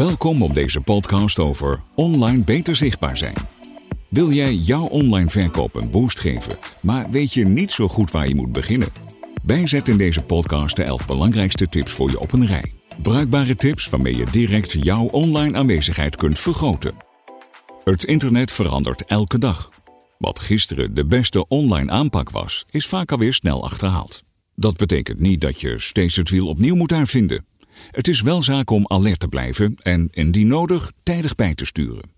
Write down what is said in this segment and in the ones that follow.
Welkom op deze podcast over online beter zichtbaar zijn. Wil jij jouw online verkoop een boost geven, maar weet je niet zo goed waar je moet beginnen? Wij zetten in deze podcast de 11 belangrijkste tips voor je op een rij. Bruikbare tips waarmee je direct jouw online aanwezigheid kunt vergroten. Het internet verandert elke dag. Wat gisteren de beste online aanpak was, is vaak alweer snel achterhaald. Dat betekent niet dat je steeds het wiel opnieuw moet uitvinden. Het is wel zaak om alert te blijven en indien nodig tijdig bij te sturen.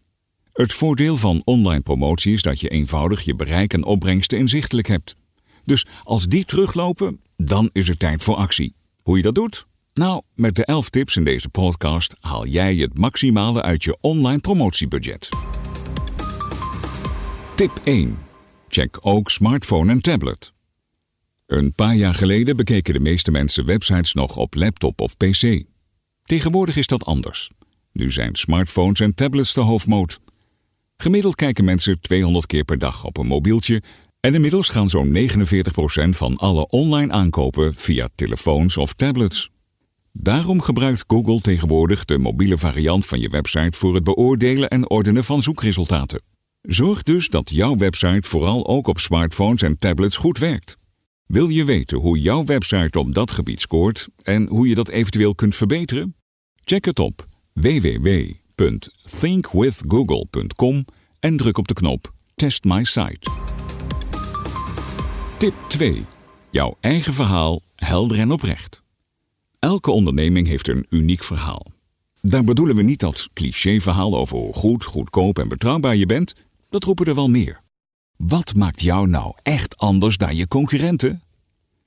Het voordeel van online promotie is dat je eenvoudig je bereik en opbrengsten inzichtelijk hebt. Dus als die teruglopen, dan is het tijd voor actie. Hoe je dat doet? Nou, met de 11 tips in deze podcast haal jij het maximale uit je online promotiebudget. Tip 1. Check ook smartphone en tablet. Een paar jaar geleden bekeken de meeste mensen websites nog op laptop of pc. Tegenwoordig is dat anders. Nu zijn smartphones en tablets de hoofdmoot. Gemiddeld kijken mensen 200 keer per dag op een mobieltje en inmiddels gaan zo'n 49% van alle online aankopen via telefoons of tablets. Daarom gebruikt Google tegenwoordig de mobiele variant van je website voor het beoordelen en ordenen van zoekresultaten. Zorg dus dat jouw website vooral ook op smartphones en tablets goed werkt. Wil je weten hoe jouw website op dat gebied scoort en hoe je dat eventueel kunt verbeteren? Check het op www.thinkwithgoogle.com en druk op de knop Test My Site. Tip 2. Jouw eigen verhaal helder en oprecht. Elke onderneming heeft een uniek verhaal. Daar bedoelen we niet dat clichéverhaal over hoe goed, goedkoop en betrouwbaar je bent. Dat roepen er wel meer. Wat maakt jou nou echt anders dan je concurrenten?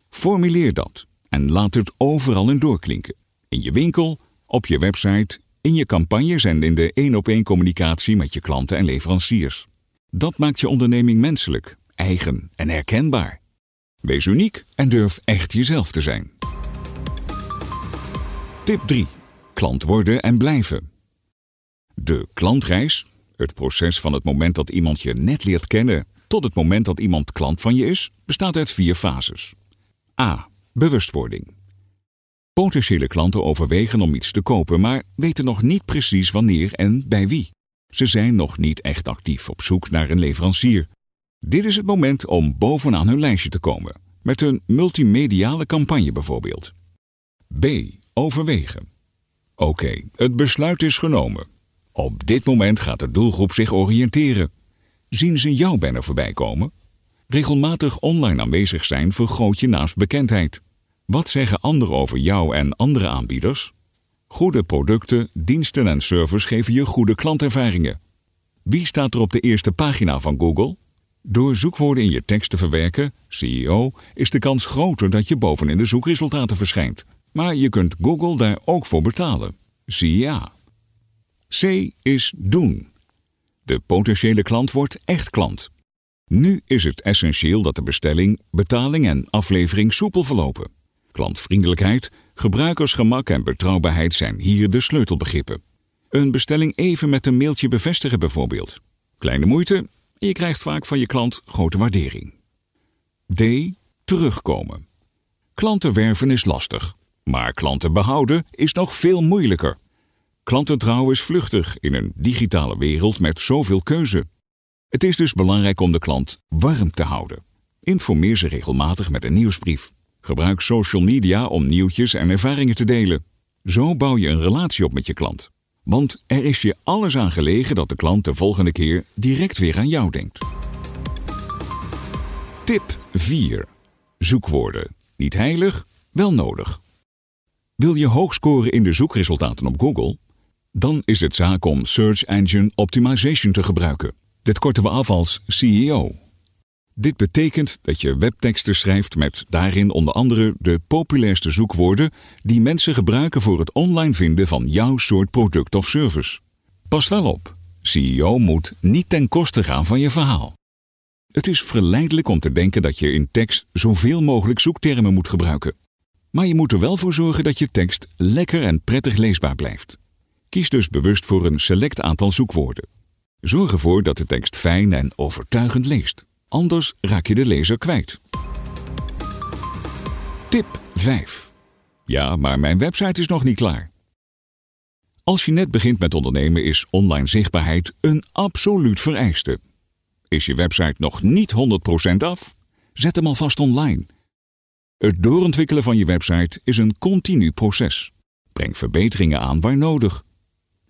Formuleer dat en laat het overal in doorklinken. In je winkel, op je website, in je campagnes en in de één-op-één communicatie met je klanten en leveranciers. Dat maakt je onderneming menselijk, eigen en herkenbaar. Wees uniek en durf echt jezelf te zijn. Tip 3. Klant worden en blijven. De klantreis, het proces van het moment dat iemand je net leert kennen tot het moment dat iemand klant van je is, bestaat uit vier fases. A. Bewustwording. Potentiële klanten overwegen om iets te kopen, maar weten nog niet precies wanneer en bij wie. Ze zijn nog niet echt actief op zoek naar een leverancier. Dit is het moment om bovenaan hun lijstje te komen, met een multimediale campagne bijvoorbeeld. B. Overwegen. Oké, het besluit is genomen. Op dit moment gaat de doelgroep zich oriënteren. Zien ze jouw banner voorbij komen? Regelmatig online aanwezig zijn vergroot je naamsbekendheid. Wat zeggen anderen over jou en andere aanbieders? Goede producten, diensten en service geven je goede klantervaringen. Wie staat er op de eerste pagina van Google? Door zoekwoorden in je tekst te verwerken, CEO, is de kans groter dat je bovenin de zoekresultaten verschijnt. Maar je kunt Google daar ook voor betalen. CA. C is doen. De potentiële klant wordt echt klant. Nu is het essentieel dat de bestelling, betaling en aflevering soepel verlopen. Klantvriendelijkheid, gebruikersgemak en betrouwbaarheid zijn hier de sleutelbegrippen. Een bestelling even met een mailtje bevestigen bijvoorbeeld. Kleine moeite, je krijgt vaak van je klant grote waardering. D. Terugkomen. Klanten werven is lastig, maar klanten behouden is nog veel moeilijker. Klantentrouw is vluchtig in een digitale wereld met zoveel keuze. Het is dus belangrijk om de klant warm te houden. Informeer ze regelmatig met een nieuwsbrief. Gebruik social media om nieuwtjes en ervaringen te delen. Zo bouw je een relatie op met je klant. Want er is je alles aan gelegen dat de klant de volgende keer direct weer aan jou denkt. Tip 4. Zoekwoorden. Niet heilig, wel nodig. Wil je hoog scoren in de zoekresultaten op Google? Dan is het zaak om Search Engine Optimization te gebruiken. Dit korten we af als CEO. Dit betekent dat je webteksten schrijft met daarin onder andere de populairste zoekwoorden die mensen gebruiken voor het online vinden van jouw soort product of service. Pas wel op, CEO moet niet ten koste gaan van je verhaal. Het is verleidelijk om te denken dat je in tekst zoveel mogelijk zoektermen moet gebruiken. Maar je moet er wel voor zorgen dat je tekst lekker en prettig leesbaar blijft. Kies dus bewust voor een select aantal zoekwoorden. Zorg ervoor dat de tekst fijn en overtuigend leest. Anders raak je de lezer kwijt. Tip 5. Ja, maar mijn website is nog niet klaar. Als je net begint met ondernemen is online zichtbaarheid een absoluut vereiste. Is je website nog niet 100% af? Zet hem alvast online. Het doorontwikkelen van je website is een continu proces. Breng verbeteringen aan waar nodig.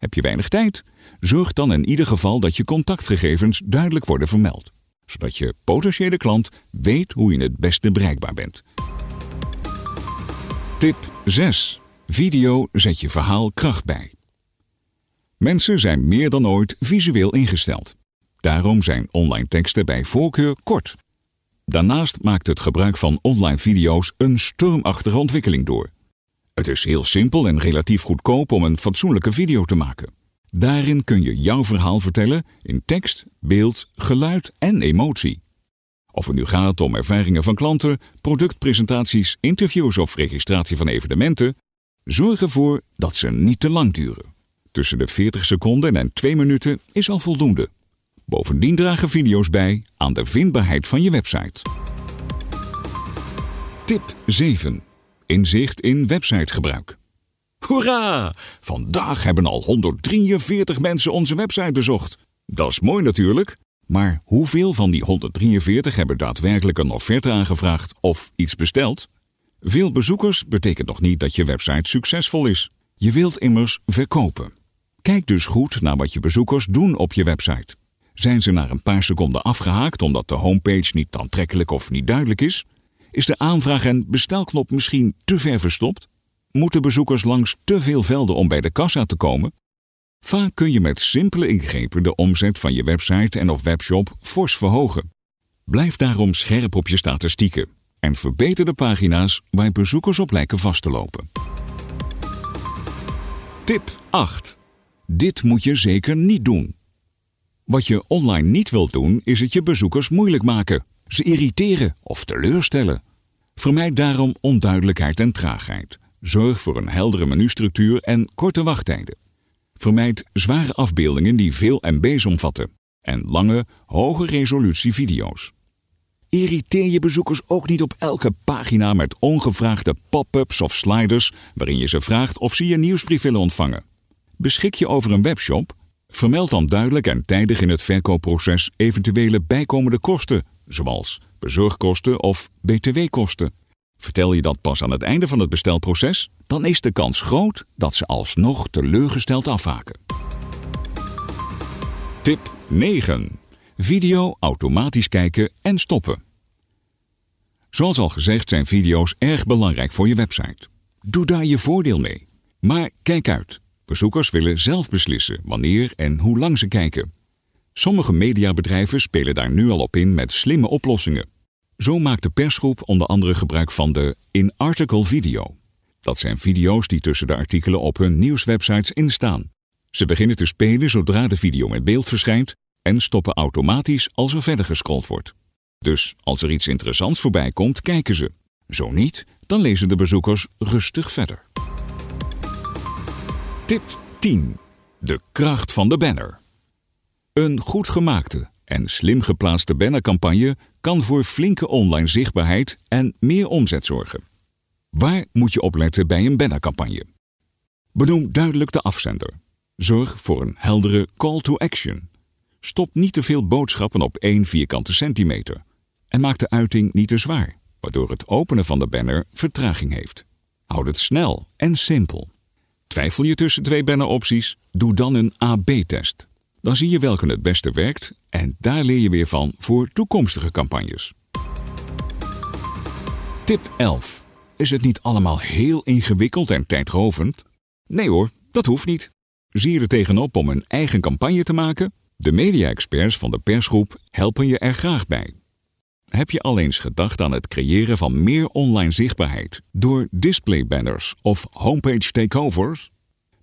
Heb je weinig tijd? Zorg dan in ieder geval dat je contactgegevens duidelijk worden vermeld, zodat je potentiële klant weet hoe je het beste bereikbaar bent. Tip 6. Video zet je verhaal kracht bij. Mensen zijn meer dan ooit visueel ingesteld. Daarom zijn online teksten bij voorkeur kort. Daarnaast maakt het gebruik van online video's een stormachtige ontwikkeling door. Het is heel simpel en relatief goedkoop om een fatsoenlijke video te maken. Daarin kun je jouw verhaal vertellen in tekst, beeld, geluid en emotie. Of het nu gaat om ervaringen van klanten, productpresentaties, interviews of registratie van evenementen, zorg ervoor dat ze niet te lang duren. Tussen de 40 seconden en 2 minuten is al voldoende. Bovendien dragen video's bij aan de vindbaarheid van je website. Tip 7. Inzicht in websitegebruik. Hoera! Vandaag hebben al 143 mensen onze website bezocht. Dat is mooi natuurlijk, maar hoeveel van die 143 hebben daadwerkelijk een offerte aangevraagd of iets besteld? Veel bezoekers betekent nog niet dat je website succesvol is. Je wilt immers verkopen. Kijk dus goed naar wat je bezoekers doen op je website. Zijn ze na een paar seconden afgehaakt omdat de homepage niet aantrekkelijk of niet duidelijk is? Is de aanvraag- en bestelknop misschien te ver verstopt? Moeten bezoekers langs te veel velden om bij de kassa te komen? Vaak kun je met simpele ingrepen de omzet van je website en of webshop fors verhogen. Blijf daarom scherp op je statistieken en verbeter de pagina's waar bezoekers op lijken vast te lopen. Tip 8. Dit moet je zeker niet doen. Wat je online niet wilt doen, is het je bezoekers moeilijk maken, ze irriteren of teleurstellen. Vermijd daarom onduidelijkheid en traagheid. Zorg voor een heldere menustructuur en korte wachttijden. Vermijd zware afbeeldingen die veel MB's omvatten en lange, hoge resolutie video's. Irriteer je bezoekers ook niet op elke pagina met ongevraagde pop-ups of sliders waarin je ze vraagt of ze je nieuwsbrief willen ontvangen. Beschik je over een webshop? Vermeld dan duidelijk en tijdig in het verkoopproces eventuele bijkomende kosten, zoals bezorgkosten of btw-kosten. Vertel je dat pas aan het einde van het bestelproces, dan is de kans groot dat ze alsnog teleurgesteld afhaken. Tip 9. Video automatisch kijken en stoppen. Zoals al gezegd zijn video's erg belangrijk voor je website. Doe daar je voordeel mee. Maar kijk uit. Bezoekers willen zelf beslissen wanneer en hoe lang ze kijken. Sommige mediabedrijven spelen daar nu al op in met slimme oplossingen. Zo maakt de persgroep onder andere gebruik van de in-article video. Dat zijn video's die tussen de artikelen op hun nieuwswebsites instaan. Ze beginnen te spelen zodra de video met beeld verschijnt en stoppen automatisch als er verder gescrolld wordt. Dus als er iets interessants voorbij komt, kijken ze. Zo niet, dan lezen de bezoekers rustig verder. Tip 10. De kracht van de banner. Een goed gemaakte en slim geplaatste bannercampagne kan voor flinke online zichtbaarheid en meer omzet zorgen. Waar moet je op letten bij een bannercampagne? Benoem duidelijk de afzender. Zorg voor een heldere call to action. Stop niet te veel boodschappen op één vierkante centimeter. En maak de uiting niet te zwaar, waardoor het openen van de banner vertraging heeft. Houd het snel en simpel. Twijfel je tussen twee banneropties? Doe dan een AB-test. Dan zie je welke het beste werkt en daar leer je weer van voor toekomstige campagnes. Tip 11. Is het niet allemaal heel ingewikkeld en tijdrovend? Nee hoor, dat hoeft niet. Zie je er tegenop om een eigen campagne te maken? De media-experts van de persgroep helpen je er graag bij. Heb je al eens gedacht aan het creëren van meer online zichtbaarheid door displaybanners of homepage takeovers?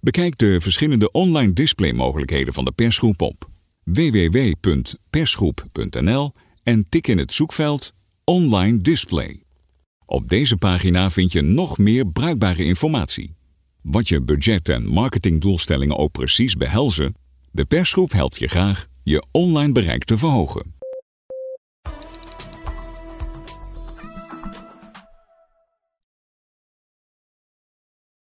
Bekijk de verschillende online displaymogelijkheden van de persgroep op www.persgroep.nl en tik in het zoekveld Online Display. Op deze pagina vind je nog meer bruikbare informatie. Wat je budget- en marketingdoelstellingen ook precies behelzen, de persgroep helpt je graag je online bereik te verhogen.